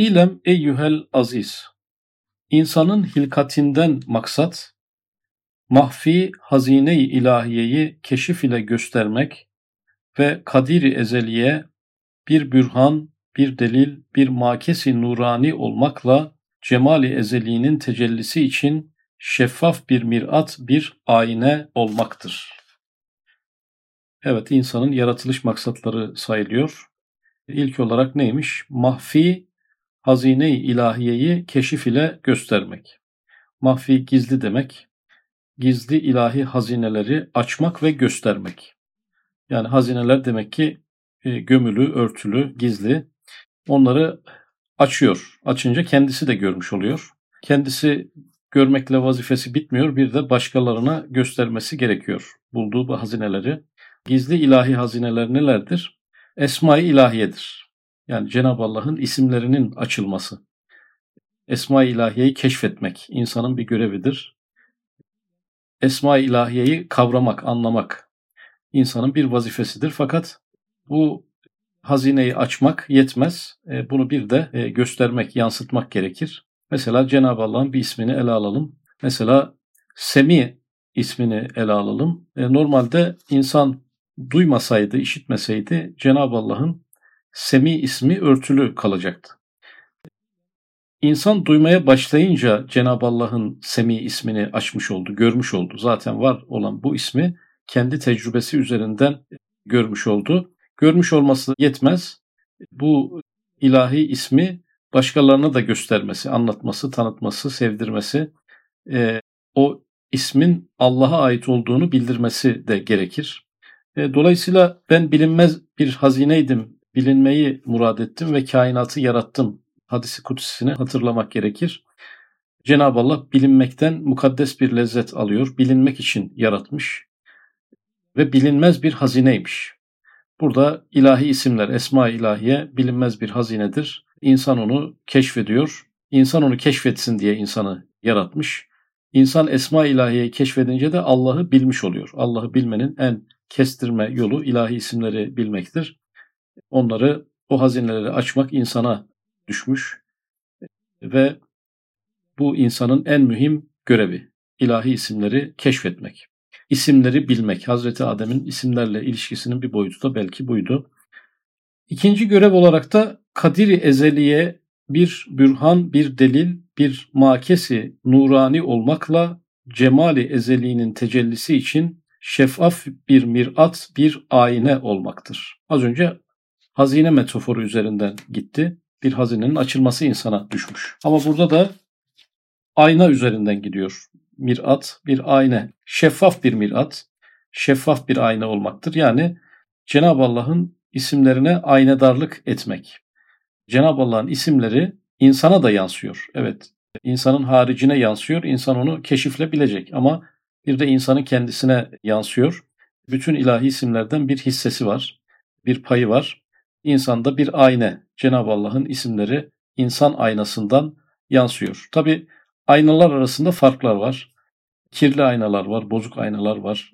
İlem eyyühel aziz. İnsanın hilkatinden maksat, mahfi hazine-i ilahiyeyi keşif ile göstermek ve kadiri ezeliye bir bürhan, bir delil, bir makesi nurani olmakla cemali ezeliğinin tecellisi için şeffaf bir mirat, bir ayna olmaktır. Evet, insanın yaratılış maksatları sayılıyor. İlk olarak neymiş? Mahfi hazine-i ilahiyeyi keşif ile göstermek. Mahfi gizli demek. Gizli ilahi hazineleri açmak ve göstermek. Yani hazineler demek ki e, gömülü, örtülü, gizli. Onları açıyor. Açınca kendisi de görmüş oluyor. Kendisi görmekle vazifesi bitmiyor. Bir de başkalarına göstermesi gerekiyor. Bulduğu bu hazineleri. Gizli ilahi hazineler nelerdir? Esma-i ilahiyedir. Yani Cenab-ı Allah'ın isimlerinin açılması. Esma-i ilahiyeyi keşfetmek insanın bir görevidir. Esma-i ilahiyeyi kavramak, anlamak insanın bir vazifesidir. Fakat bu hazineyi açmak yetmez. E, bunu bir de e, göstermek, yansıtmak gerekir. Mesela Cenab-ı Allah'ın bir ismini ele alalım. Mesela Semi ismini ele alalım. E, normalde insan duymasaydı, işitmeseydi Cenab-ı Allah'ın Semi ismi örtülü kalacaktı. İnsan duymaya başlayınca Cenab-ı Allah'ın Semi ismini açmış oldu, görmüş oldu. Zaten var olan bu ismi kendi tecrübesi üzerinden görmüş oldu. Görmüş olması yetmez. Bu ilahi ismi başkalarına da göstermesi, anlatması, tanıtması, sevdirmesi, e, o ismin Allah'a ait olduğunu bildirmesi de gerekir. E, dolayısıyla ben bilinmez bir hazineydim, bilinmeyi murad ettim ve kainatı yarattım hadisi kutsisini hatırlamak gerekir. Cenab-ı Allah bilinmekten mukaddes bir lezzet alıyor. Bilinmek için yaratmış ve bilinmez bir hazineymiş. Burada ilahi isimler, esma ilahiye bilinmez bir hazinedir. İnsan onu keşfediyor. İnsan onu keşfetsin diye insanı yaratmış. İnsan esma ilahiyeyi keşfedince de Allah'ı bilmiş oluyor. Allah'ı bilmenin en kestirme yolu ilahi isimleri bilmektir. Onları, o hazineleri açmak insana düşmüş ve bu insanın en mühim görevi. ilahi isimleri keşfetmek isimleri bilmek. Hazreti Adem'in isimlerle ilişkisinin bir boyutu da belki buydu. İkinci görev olarak da kadiri ezeliye bir bürhan, bir delil, bir makesi nurani olmakla cemali ezeliğinin tecellisi için şeffaf bir mirat, bir ayna olmaktır. Az önce hazine metaforu üzerinden gitti. Bir hazinenin açılması insana düşmüş. Ama burada da ayna üzerinden gidiyor mirat bir ayna, şeffaf bir mirat, şeffaf bir ayna olmaktır. Yani Cenab-ı Allah'ın isimlerine aynadarlık etmek. Cenab-ı Allah'ın isimleri insana da yansıyor. Evet, insanın haricine yansıyor. İnsan onu keşifle bilecek ama bir de insanın kendisine yansıyor. Bütün ilahi isimlerden bir hissesi var, bir payı var. İnsanda bir ayna, Cenab-ı Allah'ın isimleri insan aynasından yansıyor. Tabi aynalar arasında farklar var. Kirli aynalar var, bozuk aynalar var,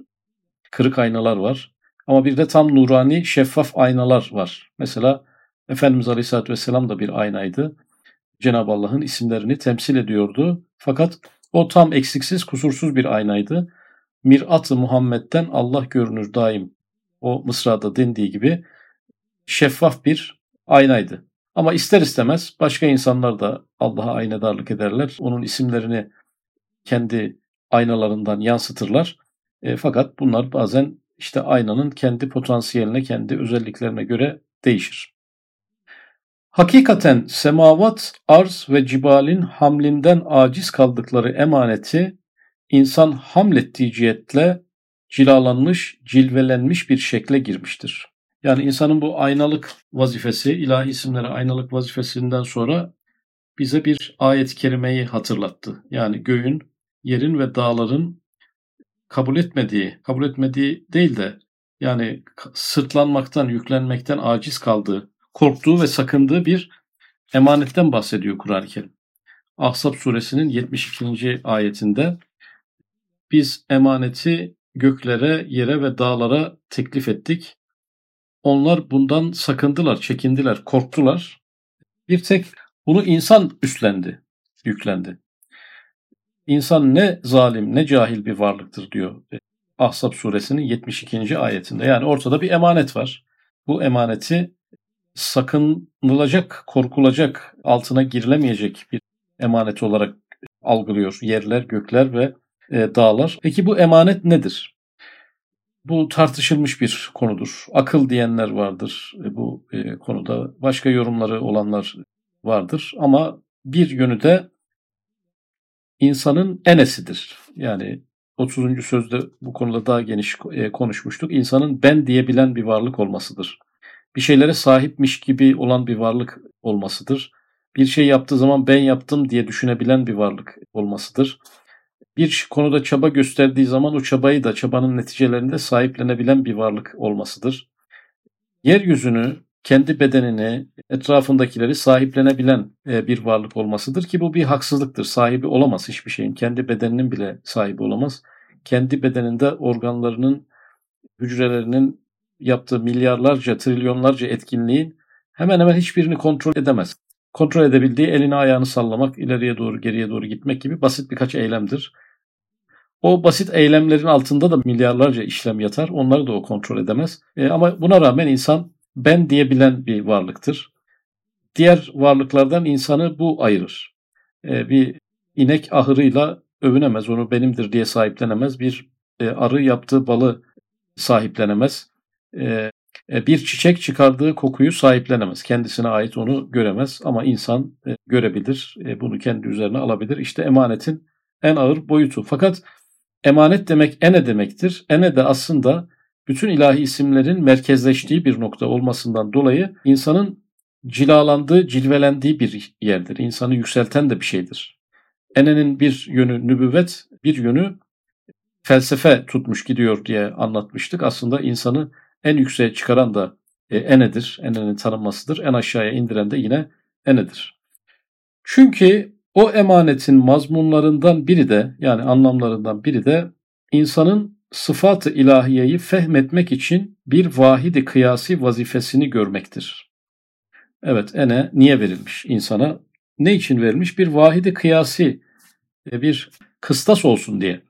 kırık aynalar var. Ama bir de tam nurani, şeffaf aynalar var. Mesela Efendimiz Aleyhisselatü Vesselam da bir aynaydı. Cenab-ı Allah'ın isimlerini temsil ediyordu. Fakat o tam eksiksiz, kusursuz bir aynaydı. Mirat-ı Muhammed'den Allah görünür daim. O Mısra'da dendiği gibi şeffaf bir aynaydı. Ama ister istemez başka insanlar da Allah'a aynadarlık ederler. Onun isimlerini kendi aynalarından yansıtırlar. E, fakat bunlar bazen işte aynanın kendi potansiyeline, kendi özelliklerine göre değişir. Hakikaten semavat, arz ve cibalin hamlinden aciz kaldıkları emaneti insan hamlettiği cihetle cilalanmış, cilvelenmiş bir şekle girmiştir. Yani insanın bu aynalık vazifesi, ilahi isimlere aynalık vazifesinden sonra bize bir ayet-i kerimeyi hatırlattı. Yani göğün yerin ve dağların kabul etmediği, kabul etmediği değil de yani sırtlanmaktan, yüklenmekten aciz kaldığı, korktuğu ve sakındığı bir emanetten bahsediyor Kur'an-ı Kerim. Ahzab suresinin 72. ayetinde biz emaneti göklere, yere ve dağlara teklif ettik. Onlar bundan sakındılar, çekindiler, korktular. Bir tek Bunu insan üstlendi, yüklendi. İnsan ne zalim ne cahil bir varlıktır diyor Ahzab suresinin 72. ayetinde. Yani ortada bir emanet var. Bu emaneti sakınılacak, korkulacak, altına girilemeyecek bir emanet olarak algılıyor yerler, gökler ve e, dağlar. Peki bu emanet nedir? Bu tartışılmış bir konudur. Akıl diyenler vardır e, bu e, konuda. Başka yorumları olanlar vardır. Ama bir yönü de insanın enesidir. Yani 30. sözde bu konuda daha geniş e, konuşmuştuk. İnsanın ben diyebilen bir varlık olmasıdır. Bir şeylere sahipmiş gibi olan bir varlık olmasıdır. Bir şey yaptığı zaman ben yaptım diye düşünebilen bir varlık olmasıdır. Bir konuda çaba gösterdiği zaman o çabayı da çabanın neticelerinde sahiplenebilen bir varlık olmasıdır. Yeryüzünü, kendi bedenini, etrafındakileri sahiplenebilen e, bir varlık olmasıdır ki bu bir haksızlıktır. Sahibi olamaz hiçbir şeyin. Kendi bedeninin bile sahibi olamaz. Kendi bedeninde organlarının, hücrelerinin yaptığı milyarlarca, trilyonlarca etkinliğin hemen hemen hiçbirini kontrol edemez. Kontrol edebildiği elini ayağını sallamak, ileriye doğru geriye doğru gitmek gibi basit birkaç eylemdir. O basit eylemlerin altında da milyarlarca işlem yatar. Onları da o kontrol edemez. E, ama buna rağmen insan ben diyebilen bir varlıktır. Diğer varlıklardan insanı bu ayırır. E, bir inek ahırıyla övünemez, onu benimdir diye sahiplenemez. Bir e, arı yaptığı balı sahiplenemez. E, e, bir çiçek çıkardığı kokuyu sahiplenemez. Kendisine ait onu göremez ama insan e, görebilir. E, bunu kendi üzerine alabilir. İşte emanetin en ağır boyutu. Fakat emanet demek ene demektir. Ene de aslında bütün ilahi isimlerin merkezleştiği bir nokta olmasından dolayı insanın cilalandığı, cilvelendiği bir yerdir. İnsanı yükselten de bir şeydir. Enenin bir yönü nübüvvet, bir yönü felsefe tutmuş gidiyor diye anlatmıştık. Aslında insanı en yükseğe çıkaran da e, enedir. Enenin tanınmasıdır. En aşağıya indiren de yine enedir. Çünkü o emanetin mazmunlarından biri de yani anlamlarından biri de insanın sıfat-ı ilahiyeyi fehmetmek için bir vahidi kıyasi vazifesini görmektir. Evet ene niye verilmiş insana? Ne için verilmiş? Bir vahidi kıyasi, e, bir kıstas olsun diye.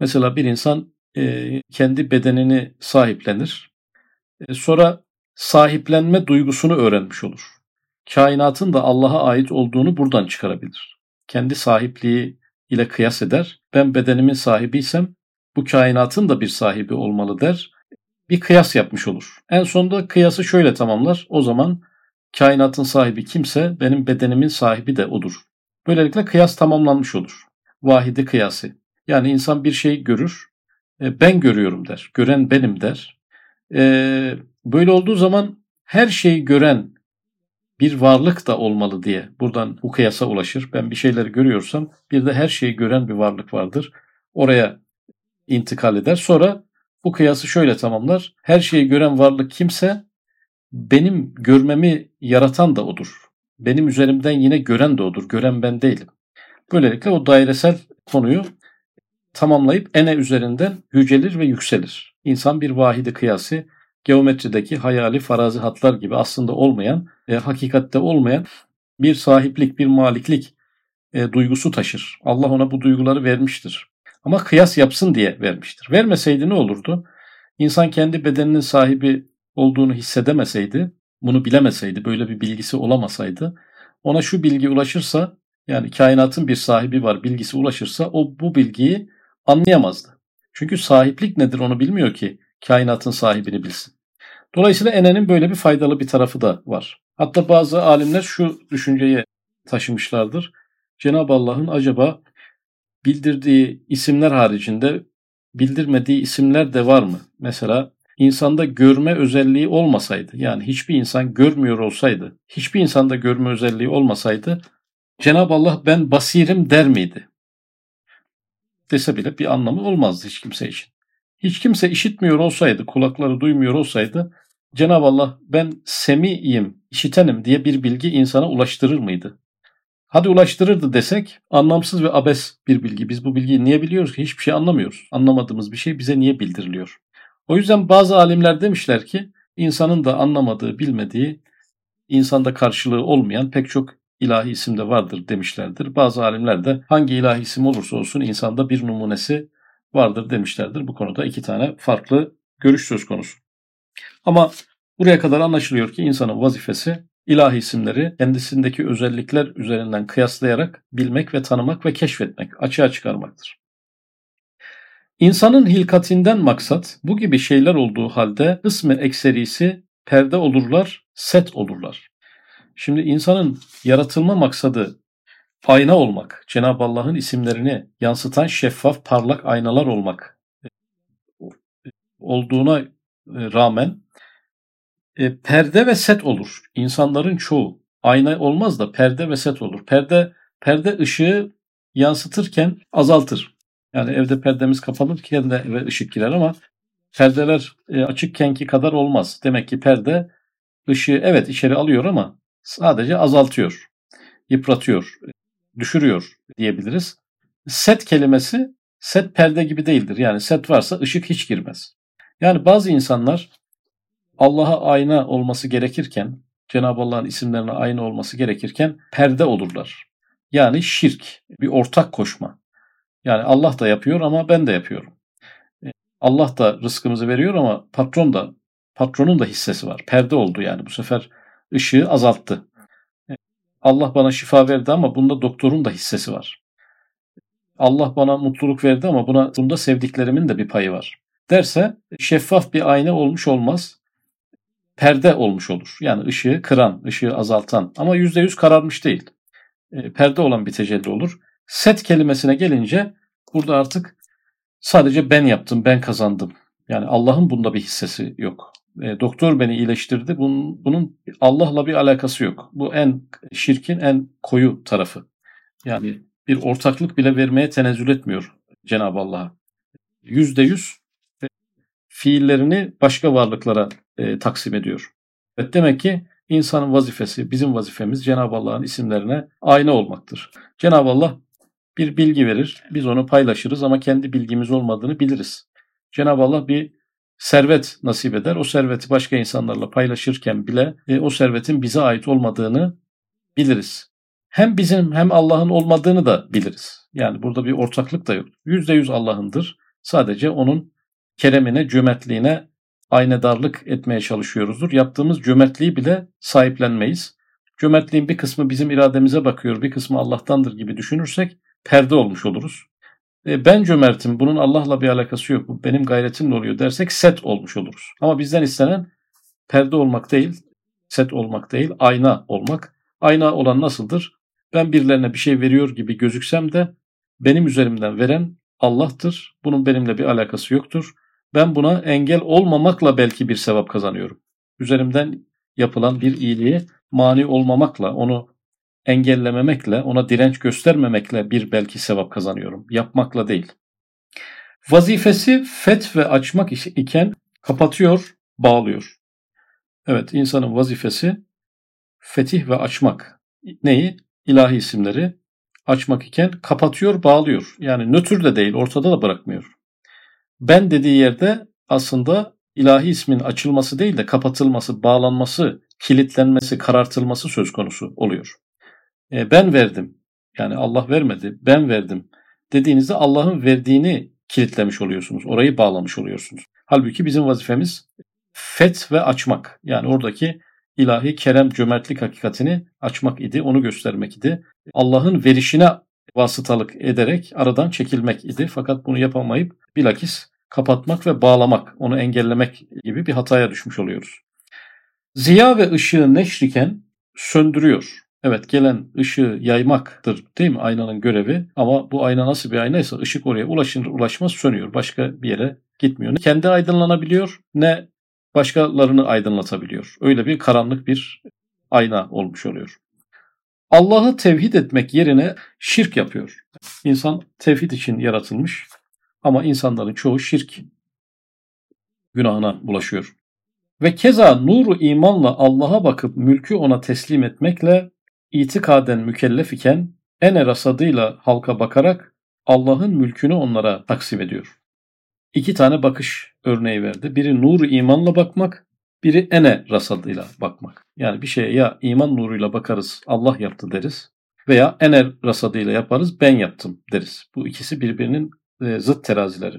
Mesela bir insan e, kendi bedenini sahiplenir. E, sonra sahiplenme duygusunu öğrenmiş olur. Kainatın da Allah'a ait olduğunu buradan çıkarabilir. Kendi sahipliği ile kıyas eder. Ben bedenimin sahibiysem bu kainatın da bir sahibi olmalı der. Bir kıyas yapmış olur. En sonunda kıyası şöyle tamamlar. O zaman kainatın sahibi kimse benim bedenimin sahibi de odur. Böylelikle kıyas tamamlanmış olur. Vahidi kıyası. Yani insan bir şeyi görür, e, ben görüyorum der. Gören benim der. E, böyle olduğu zaman her şeyi gören bir varlık da olmalı diye buradan bu kıyasa ulaşır. Ben bir şeyleri görüyorsam bir de her şeyi gören bir varlık vardır. Oraya intikal eder. Sonra bu kıyası şöyle tamamlar. Her şeyi gören varlık kimse benim görmemi yaratan da odur. Benim üzerimden yine gören de odur. Gören ben değilim. Böylelikle o dairesel konuyu tamamlayıp ene üzerinden yücelir ve yükselir. İnsan bir vahidi kıyası geometrideki hayali farazi hatlar gibi aslında olmayan, e, hakikatte olmayan bir sahiplik, bir maliklik e, duygusu taşır. Allah ona bu duyguları vermiştir. Ama kıyas yapsın diye vermiştir. Vermeseydi ne olurdu? İnsan kendi bedeninin sahibi olduğunu hissedemeseydi, bunu bilemeseydi, böyle bir bilgisi olamasaydı, ona şu bilgi ulaşırsa, yani kainatın bir sahibi var bilgisi ulaşırsa o bu bilgiyi anlayamazdı. Çünkü sahiplik nedir onu bilmiyor ki kainatın sahibini bilsin. Dolayısıyla enenin böyle bir faydalı bir tarafı da var. Hatta bazı alimler şu düşünceyi taşımışlardır. Cenab-ı Allah'ın acaba bildirdiği isimler haricinde bildirmediği isimler de var mı? Mesela insanda görme özelliği olmasaydı, yani hiçbir insan görmüyor olsaydı, hiçbir insanda görme özelliği olmasaydı Cenab-ı Allah ben basirim der miydi? Dese bile bir anlamı olmazdı hiç kimse için. Hiç kimse işitmiyor olsaydı, kulakları duymuyor olsaydı Cenab-ı Allah ben semiyim, işitenim diye bir bilgi insana ulaştırır mıydı? Hadi ulaştırırdı desek anlamsız ve abes bir bilgi. Biz bu bilgiyi niye biliyoruz ki? Hiçbir şey anlamıyoruz. Anlamadığımız bir şey bize niye bildiriliyor? O yüzden bazı alimler demişler ki insanın da anlamadığı, bilmediği, insanda karşılığı olmayan pek çok ilahi isim de vardır demişlerdir. Bazı alimler de hangi ilahi isim olursa olsun insanda bir numunesi vardır demişlerdir. Bu konuda iki tane farklı görüş söz konusu. Ama buraya kadar anlaşılıyor ki insanın vazifesi ilahi isimleri kendisindeki özellikler üzerinden kıyaslayarak bilmek ve tanımak ve keşfetmek, açığa çıkarmaktır. İnsanın hilkatinden maksat bu gibi şeyler olduğu halde kısmı ekserisi perde olurlar, set olurlar. Şimdi insanın yaratılma maksadı ayna olmak, Cenab-ı Allah'ın isimlerini yansıtan şeffaf, parlak aynalar olmak olduğuna e, rağmen e, perde ve set olur. İnsanların çoğu ayna olmaz da perde ve set olur. Perde perde ışığı yansıtırken azaltır. Yani evde perdemiz kapalıyken de eve ışık girer ama perdeler e, açıkkenki kadar olmaz. Demek ki perde ışığı evet içeri alıyor ama sadece azaltıyor, yıpratıyor, düşürüyor diyebiliriz. Set kelimesi set perde gibi değildir. Yani set varsa ışık hiç girmez. Yani bazı insanlar Allah'a ayna olması gerekirken, Cenab-ı Allah'ın isimlerine ayna olması gerekirken perde olurlar. Yani şirk, bir ortak koşma. Yani Allah da yapıyor ama ben de yapıyorum. E, Allah da rızkımızı veriyor ama patron da patronun da hissesi var. Perde oldu yani bu sefer ışığı azalttı. Allah bana şifa verdi ama bunda doktorun da hissesi var. Allah bana mutluluk verdi ama buna bunda sevdiklerimin de bir payı var. Derse şeffaf bir ayna olmuş olmaz. Perde olmuş olur. Yani ışığı kıran, ışığı azaltan ama yüzde yüz kararmış değil. E, perde olan bir tecelli olur. Set kelimesine gelince burada artık sadece ben yaptım, ben kazandım. Yani Allah'ın bunda bir hissesi yok. E, doktor beni iyileştirdi. Bunun, bunun Allah'la bir alakası yok. Bu en şirkin en koyu tarafı. Yani bir ortaklık bile vermeye tenezzül etmiyor Cenab-ı Allah'a. Yüzde yüz fiillerini başka varlıklara e, taksim ediyor. Evet, demek ki insanın vazifesi, bizim vazifemiz Cenab-ı Allah'ın isimlerine ayna olmaktır. Cenab-ı Allah bir bilgi verir, biz onu paylaşırız ama kendi bilgimiz olmadığını biliriz. Cenab-ı Allah bir servet nasip eder. O serveti başka insanlarla paylaşırken bile e, o servetin bize ait olmadığını biliriz. Hem bizim hem Allah'ın olmadığını da biliriz. Yani burada bir ortaklık da yok. Yüzde yüz Allah'ındır. Sadece onun keremine, cömertliğine aynedarlık etmeye çalışıyoruzdur. Yaptığımız cömertliği bile sahiplenmeyiz. Cömertliğin bir kısmı bizim irademize bakıyor, bir kısmı Allah'tandır gibi düşünürsek perde olmuş oluruz. E, ben cömertim, bunun Allah'la bir alakası yok, bu benim gayretimle oluyor dersek set olmuş oluruz. Ama bizden istenen perde olmak değil, set olmak değil, ayna olmak. Ayna olan nasıldır? Ben birilerine bir şey veriyor gibi gözüksem de benim üzerimden veren Allah'tır. Bunun benimle bir alakası yoktur. Ben buna engel olmamakla belki bir sevap kazanıyorum. Üzerimden yapılan bir iyiliği mani olmamakla, onu engellememekle, ona direnç göstermemekle bir belki sevap kazanıyorum. Yapmakla değil. Vazifesi fet ve açmak iken kapatıyor, bağlıyor. Evet, insanın vazifesi fetih ve açmak. Neyi? İlahi isimleri açmak iken kapatıyor, bağlıyor. Yani nötr de değil, ortada da bırakmıyor. Ben dediği yerde aslında ilahi ismin açılması değil de kapatılması, bağlanması, kilitlenmesi, karartılması söz konusu oluyor. E, ben verdim. Yani Allah vermedi, ben verdim dediğinizde Allah'ın verdiğini kilitlemiş oluyorsunuz. Orayı bağlamış oluyorsunuz. Halbuki bizim vazifemiz fet ve açmak. Yani oradaki ilahi kerem cömertlik hakikatini açmak idi, onu göstermek idi. Allah'ın verişine vasıtalık ederek aradan çekilmek idi. Fakat bunu yapamayıp bilakis kapatmak ve bağlamak, onu engellemek gibi bir hataya düşmüş oluyoruz. Ziya ve ışığı neşriken söndürüyor. Evet gelen ışığı yaymaktır değil mi aynanın görevi ama bu ayna nasıl bir aynaysa ışık oraya ulaşır ulaşmaz sönüyor. Başka bir yere gitmiyor. Ne kendi aydınlanabiliyor ne başkalarını aydınlatabiliyor. Öyle bir karanlık bir ayna olmuş oluyor. Allah'ı tevhid etmek yerine şirk yapıyor. İnsan tevhid için yaratılmış ama insanların çoğu şirk günahına bulaşıyor. Ve keza nuru imanla Allah'a bakıp mülkü ona teslim etmekle itikaden mükellef iken ene rasadıyla halka bakarak Allah'ın mülkünü onlara taksim ediyor. İki tane bakış örneği verdi. Biri nuru imanla bakmak, biri ene rasadıyla bakmak. Yani bir şeye ya iman nuruyla bakarız Allah yaptı deriz veya ener rasadıyla yaparız ben yaptım deriz. Bu ikisi birbirinin e, zıt terazileri.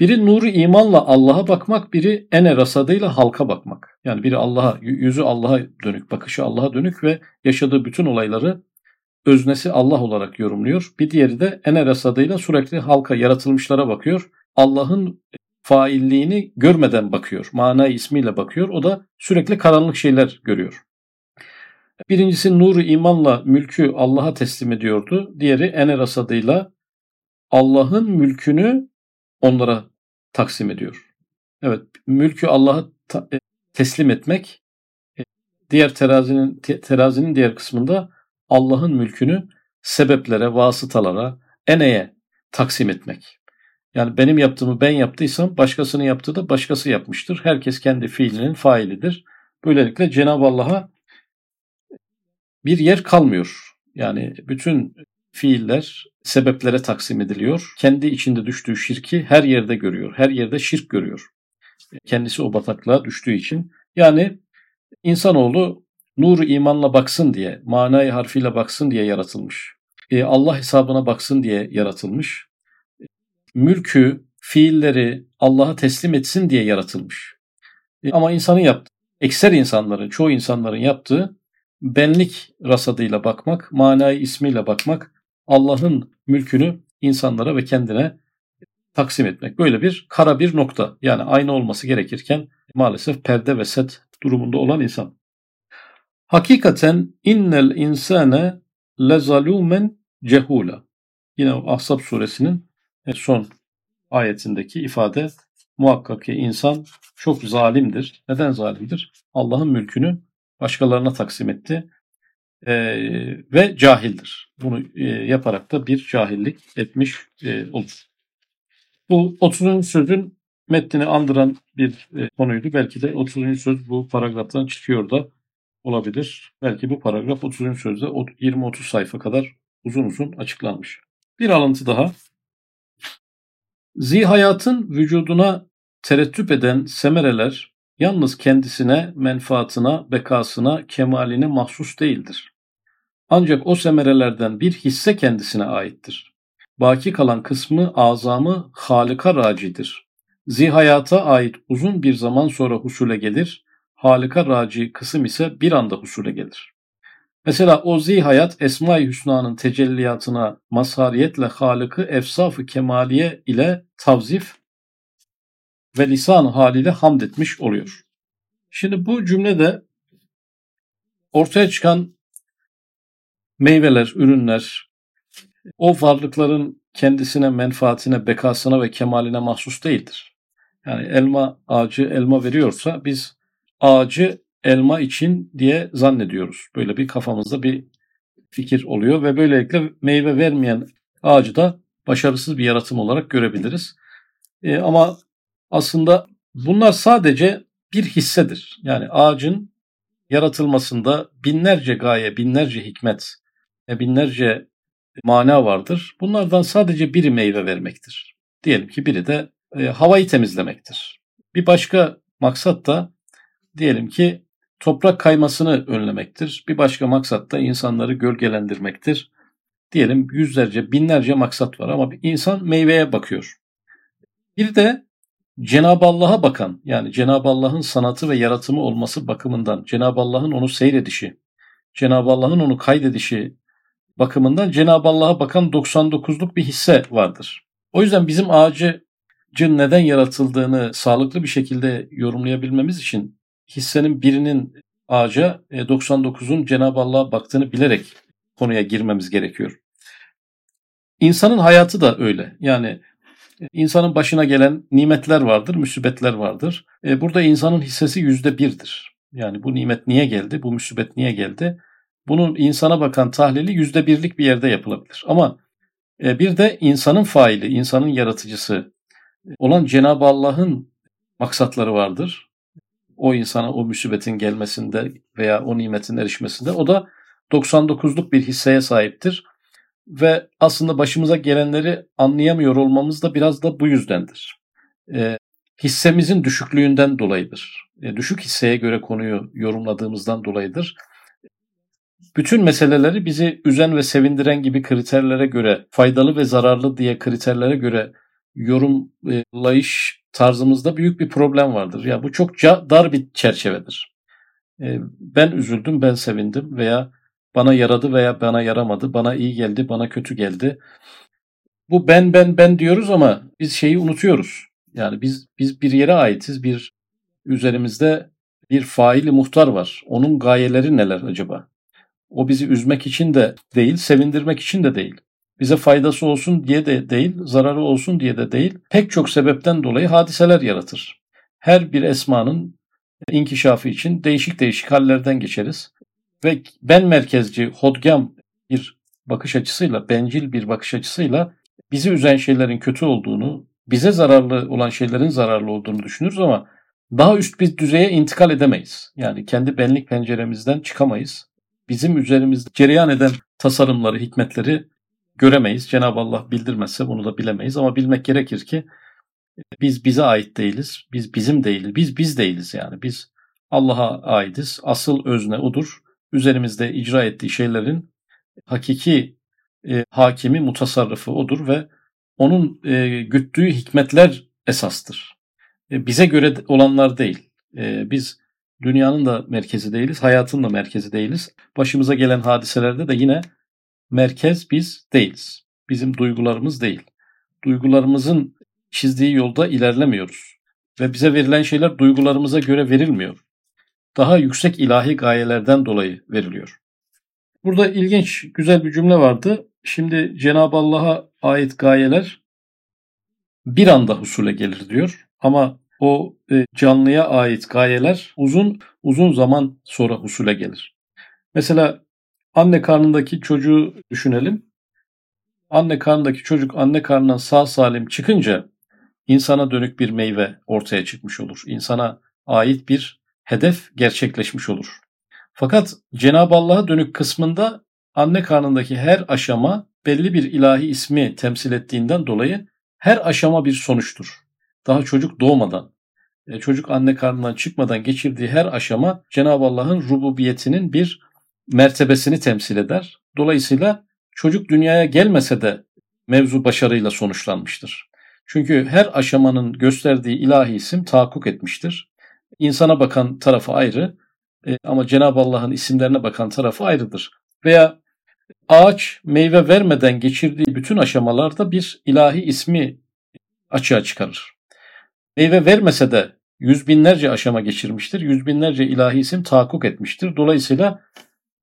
Biri nuru imanla Allah'a bakmak, biri ene rasadıyla halka bakmak. Yani biri Allah'a, yüzü Allah'a dönük, bakışı Allah'a dönük ve yaşadığı bütün olayları öznesi Allah olarak yorumluyor. Bir diğeri de ene rasadıyla sürekli halka, yaratılmışlara bakıyor. Allah'ın failliğini görmeden bakıyor. Mana ismiyle bakıyor. O da sürekli karanlık şeyler görüyor. Birincisi nuru imanla mülkü Allah'a teslim ediyordu. Diğeri ene rasadıyla Allah'ın mülkünü onlara taksim ediyor. Evet, mülkü Allah'a e, teslim etmek e, diğer terazinin terazinin diğer kısmında Allah'ın mülkünü sebeplere, vasıtalara, eneye taksim etmek. Yani benim yaptığımı ben yaptıysam başkasının yaptığı da başkası yapmıştır. Herkes kendi fiilinin failidir. Böylelikle Cenab-ı Allah'a bir yer kalmıyor. Yani bütün fiiller sebeplere taksim ediliyor. Kendi içinde düştüğü şirki her yerde görüyor. Her yerde şirk görüyor. Kendisi o bataklığa düştüğü için. Yani insanoğlu nuru imanla baksın diye, manayı harfiyle baksın diye yaratılmış. E, Allah hesabına baksın diye yaratılmış. Mülkü, fiilleri Allah'a teslim etsin diye yaratılmış. E, ama insanın yaptığı, ekser insanların, çoğu insanların yaptığı benlik rasadıyla bakmak, manayı ismiyle bakmak, Allah'ın mülkünü insanlara ve kendine taksim etmek. Böyle bir kara bir nokta. Yani aynı olması gerekirken maalesef perde ve set durumunda olan insan. Hakikaten innel insane lezalumen cehula. Yine Ahzab suresinin son ayetindeki ifade muhakkak ki insan çok zalimdir. Neden zalimdir? Allah'ın mülkünü başkalarına taksim etti e, ve cahildir. Bunu e, yaparak da bir cahillik etmiş e, olur. Bu 30. sözün metnini andıran bir e, konuydu. Belki de 30. söz bu paragraftan çıkıyor da olabilir. Belki bu paragraf 30. sözde 20-30 sayfa kadar uzun uzun açıklanmış. Bir alıntı daha. Zihayatın vücuduna terettüp eden semereler yalnız kendisine, menfaatına, bekasına, kemaline mahsus değildir. Ancak o semerelerden bir hisse kendisine aittir. Baki kalan kısmı azamı Halika racidir. Zihayata ait uzun bir zaman sonra husule gelir, Halika raci kısım ise bir anda husule gelir. Mesela o zihayat Esma-i Hüsna'nın tecelliyatına mazhariyetle Halık'ı efsaf-ı kemaliye ile tavzif ve lisan haliyle hamd etmiş oluyor. Şimdi bu cümlede ortaya çıkan meyveler, ürünler o varlıkların kendisine, menfaatine, bekasına ve kemaline mahsus değildir. Yani elma ağacı elma veriyorsa biz ağacı elma için diye zannediyoruz. Böyle bir kafamızda bir fikir oluyor ve böylelikle meyve vermeyen ağacı da başarısız bir yaratım olarak görebiliriz. E, ama aslında bunlar sadece bir hissedir. Yani ağacın yaratılmasında binlerce gaye, binlerce hikmet, binlerce mana vardır. Bunlardan sadece biri meyve vermektir. Diyelim ki biri de e, havayı temizlemektir. Bir başka maksat da diyelim ki toprak kaymasını önlemektir. Bir başka maksat da insanları gölgelendirmektir. Diyelim yüzlerce, binlerce maksat var ama insan meyveye bakıyor. Bir de Cenab-ı Allah'a bakan yani Cenab-ı Allah'ın sanatı ve yaratımı olması bakımından Cenab-ı Allah'ın onu seyredişi, Cenab-ı Allah'ın onu kaydedişi bakımından Cenab-ı Allah'a bakan 99'luk bir hisse vardır. O yüzden bizim ağacın neden yaratıldığını sağlıklı bir şekilde yorumlayabilmemiz için hissenin birinin ağaca 99'un e, Cenab-ı Allah'a baktığını bilerek konuya girmemiz gerekiyor. İnsanın hayatı da öyle. Yani İnsanın başına gelen nimetler vardır, müsibetler vardır. E, burada insanın hissesi yüzde birdir. Yani bu nimet niye geldi, bu müsibet niye geldi? Bunun insana bakan tahlili yüzde birlik bir yerde yapılabilir. Ama e, bir de insanın faili, insanın yaratıcısı olan Cenab-ı Allah'ın maksatları vardır. O insana o müsibetin gelmesinde veya o nimetin erişmesinde o da 99'luk bir hisseye sahiptir ve aslında başımıza gelenleri anlayamıyor olmamız da biraz da bu yüzdendir. E, hissemizin düşüklüğünden dolayıdır. e, düşük hisseye göre konuyu yorumladığımızdan dolayıdır. Bütün meseleleri bizi üzen ve sevindiren gibi kriterlere göre, faydalı ve zararlı diye kriterlere göre yorumlayış tarzımızda büyük bir problem vardır. Ya bu çok dar bir çerçevedir. E, ben üzüldüm, ben sevindim veya bana yaradı veya bana yaramadı, bana iyi geldi, bana kötü geldi. Bu ben ben ben diyoruz ama biz şeyi unutuyoruz. Yani biz biz bir yere aitiz, bir üzerimizde bir faili muhtar var. Onun gayeleri neler acaba? O bizi üzmek için de değil, sevindirmek için de değil. Bize faydası olsun diye de değil, zararı olsun diye de değil. Pek çok sebepten dolayı hadiseler yaratır. Her bir esmanın inkişafı için değişik değişik hallerden geçeriz. Ve ben merkezci, hodgam bir bakış açısıyla, bencil bir bakış açısıyla bizi üzen şeylerin kötü olduğunu, bize zararlı olan şeylerin zararlı olduğunu düşünürüz ama daha üst bir düzeye intikal edemeyiz. Yani kendi benlik penceremizden çıkamayız. Bizim üzerimizde cereyan eden tasarımları, hikmetleri göremeyiz. Cenab-ı Allah bildirmezse bunu da bilemeyiz ama bilmek gerekir ki biz bize ait değiliz. Biz bizim değiliz. Biz biz değiliz yani. Biz Allah'a aitiz. Asıl özne odur. Üzerimizde icra ettiği şeylerin hakiki e, hakimi, mutasarrıfı odur ve onun e, güttüğü hikmetler esastır. E, bize göre olanlar değil. E, biz dünyanın da merkezi değiliz, hayatın da merkezi değiliz. Başımıza gelen hadiselerde de yine merkez biz değiliz. Bizim duygularımız değil. Duygularımızın çizdiği yolda ilerlemiyoruz. Ve bize verilen şeyler duygularımıza göre verilmiyor. Daha yüksek ilahi gayelerden dolayı veriliyor. Burada ilginç, güzel bir cümle vardı. Şimdi Cenab-ı Allah'a ait gayeler bir anda husule gelir diyor. Ama o e, canlıya ait gayeler uzun uzun zaman sonra husule gelir. Mesela anne karnındaki çocuğu düşünelim. Anne karnındaki çocuk anne karnından sağ salim çıkınca insana dönük bir meyve ortaya çıkmış olur. İnsana ait bir hedef gerçekleşmiş olur. Fakat Cenab-ı Allah'a dönük kısmında anne karnındaki her aşama belli bir ilahi ismi temsil ettiğinden dolayı her aşama bir sonuçtur. Daha çocuk doğmadan, e, çocuk anne karnından çıkmadan geçirdiği her aşama Cenab-ı Allah'ın rububiyetinin bir mertebesini temsil eder. Dolayısıyla çocuk dünyaya gelmese de mevzu başarıyla sonuçlanmıştır. Çünkü her aşamanın gösterdiği ilahi isim tahakkuk etmiştir. İnsana bakan tarafı ayrı e, ama Cenab-ı Allah'ın isimlerine bakan tarafı ayrıdır. Veya ağaç meyve vermeden geçirdiği bütün aşamalarda bir ilahi ismi açığa çıkarır. Meyve vermese de yüz binlerce aşama geçirmiştir. Yüz binlerce ilahi isim tahakkuk etmiştir. Dolayısıyla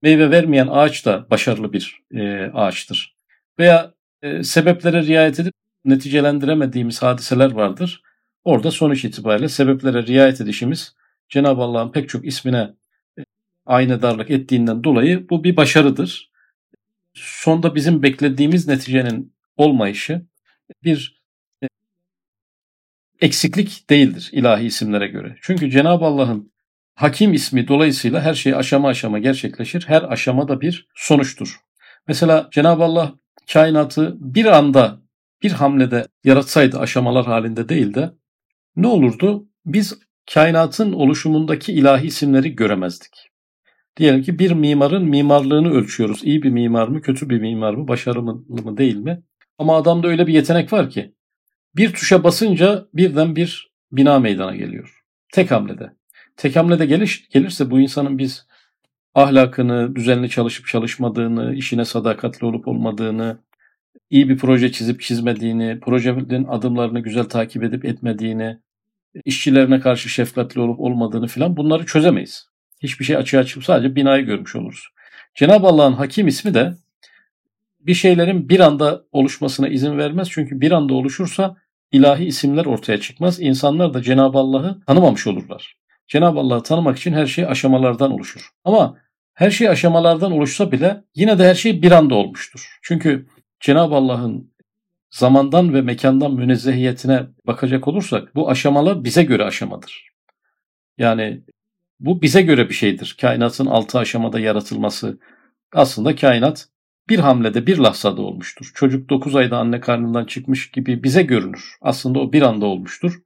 meyve vermeyen ağaç da başarılı bir e, ağaçtır. Veya e, sebeplere riayet edip neticelendiremediğimiz hadiseler vardır. Orada sonuç itibariyle sebeplere riayet edişimiz Cenab-ı Allah'ın pek çok ismine e, aynı darlık ettiğinden dolayı bu bir başarıdır. Sonda bizim beklediğimiz neticenin olmayışı bir eksiklik değildir ilahi isimlere göre. Çünkü Cenab-ı Allah'ın Hakim ismi dolayısıyla her şey aşama aşama gerçekleşir. Her aşama da bir sonuçtur. Mesela Cenab-ı Allah kainatı bir anda bir hamlede yaratsaydı aşamalar halinde değil de ne olurdu? Biz kainatın oluşumundaki ilahi isimleri göremezdik. Diyelim ki bir mimarın mimarlığını ölçüyoruz. İyi bir mimar mı, kötü bir mimar mı, başarılı mı değil mi? Ama adamda öyle bir yetenek var ki bir tuşa basınca birden bir bina meydana geliyor. Tek hamlede. Tek hamlede geliş, gelirse bu insanın biz ahlakını, düzenli çalışıp çalışmadığını, işine sadakatli olup olmadığını, iyi bir proje çizip çizmediğini, projenin adımlarını güzel takip edip etmediğini, işçilerine karşı şefkatli olup olmadığını filan bunları çözemeyiz. Hiçbir şey açığa çıkıp sadece binayı görmüş oluruz. Cenab-ı Allah'ın hakim ismi de bir şeylerin bir anda oluşmasına izin vermez. Çünkü bir anda oluşursa ilahi isimler ortaya çıkmaz. İnsanlar da Cenab-ı Allah'ı tanımamış olurlar. Cenab-ı Allah'ı tanımak için her şey aşamalardan oluşur. Ama her şey aşamalardan oluşsa bile yine de her şey bir anda olmuştur. Çünkü Cenab-ı Allah'ın zamandan ve mekandan münezzehiyetine bakacak olursak bu aşamalar bize göre aşamadır. Yani bu bize göre bir şeydir. Kainatın altı aşamada yaratılması aslında kainat bir hamlede bir lahzada olmuştur. Çocuk 9 ayda anne karnından çıkmış gibi bize görünür. Aslında o bir anda olmuştur.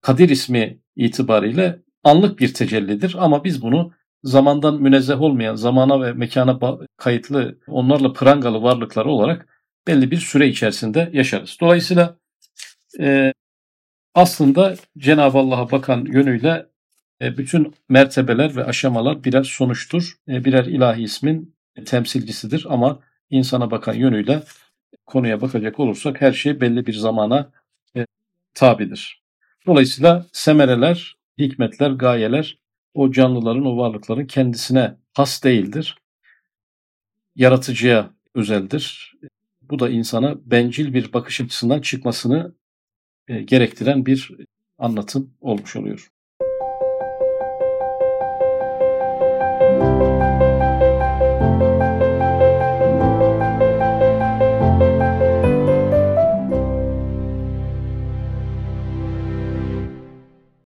Kadir ismi itibariyle anlık bir tecellidir ama biz bunu zamandan münezzeh olmayan, zamana ve mekana kayıtlı, onlarla prangalı varlıklar olarak belli bir süre içerisinde yaşarız. Dolayısıyla e, aslında Cenab-ı Allah'a bakan yönüyle e, bütün mertebeler ve aşamalar birer sonuçtur. E, birer ilahi ismin temsilcisidir ama insana bakan yönüyle konuya bakacak olursak her şey belli bir zamana e, tabidir. Dolayısıyla semereler, hikmetler, gayeler o canlıların, o varlıkların kendisine has değildir. Yaratıcıya özeldir. Bu da insana bencil bir bakış açısından çıkmasını gerektiren bir anlatım olmuş oluyor.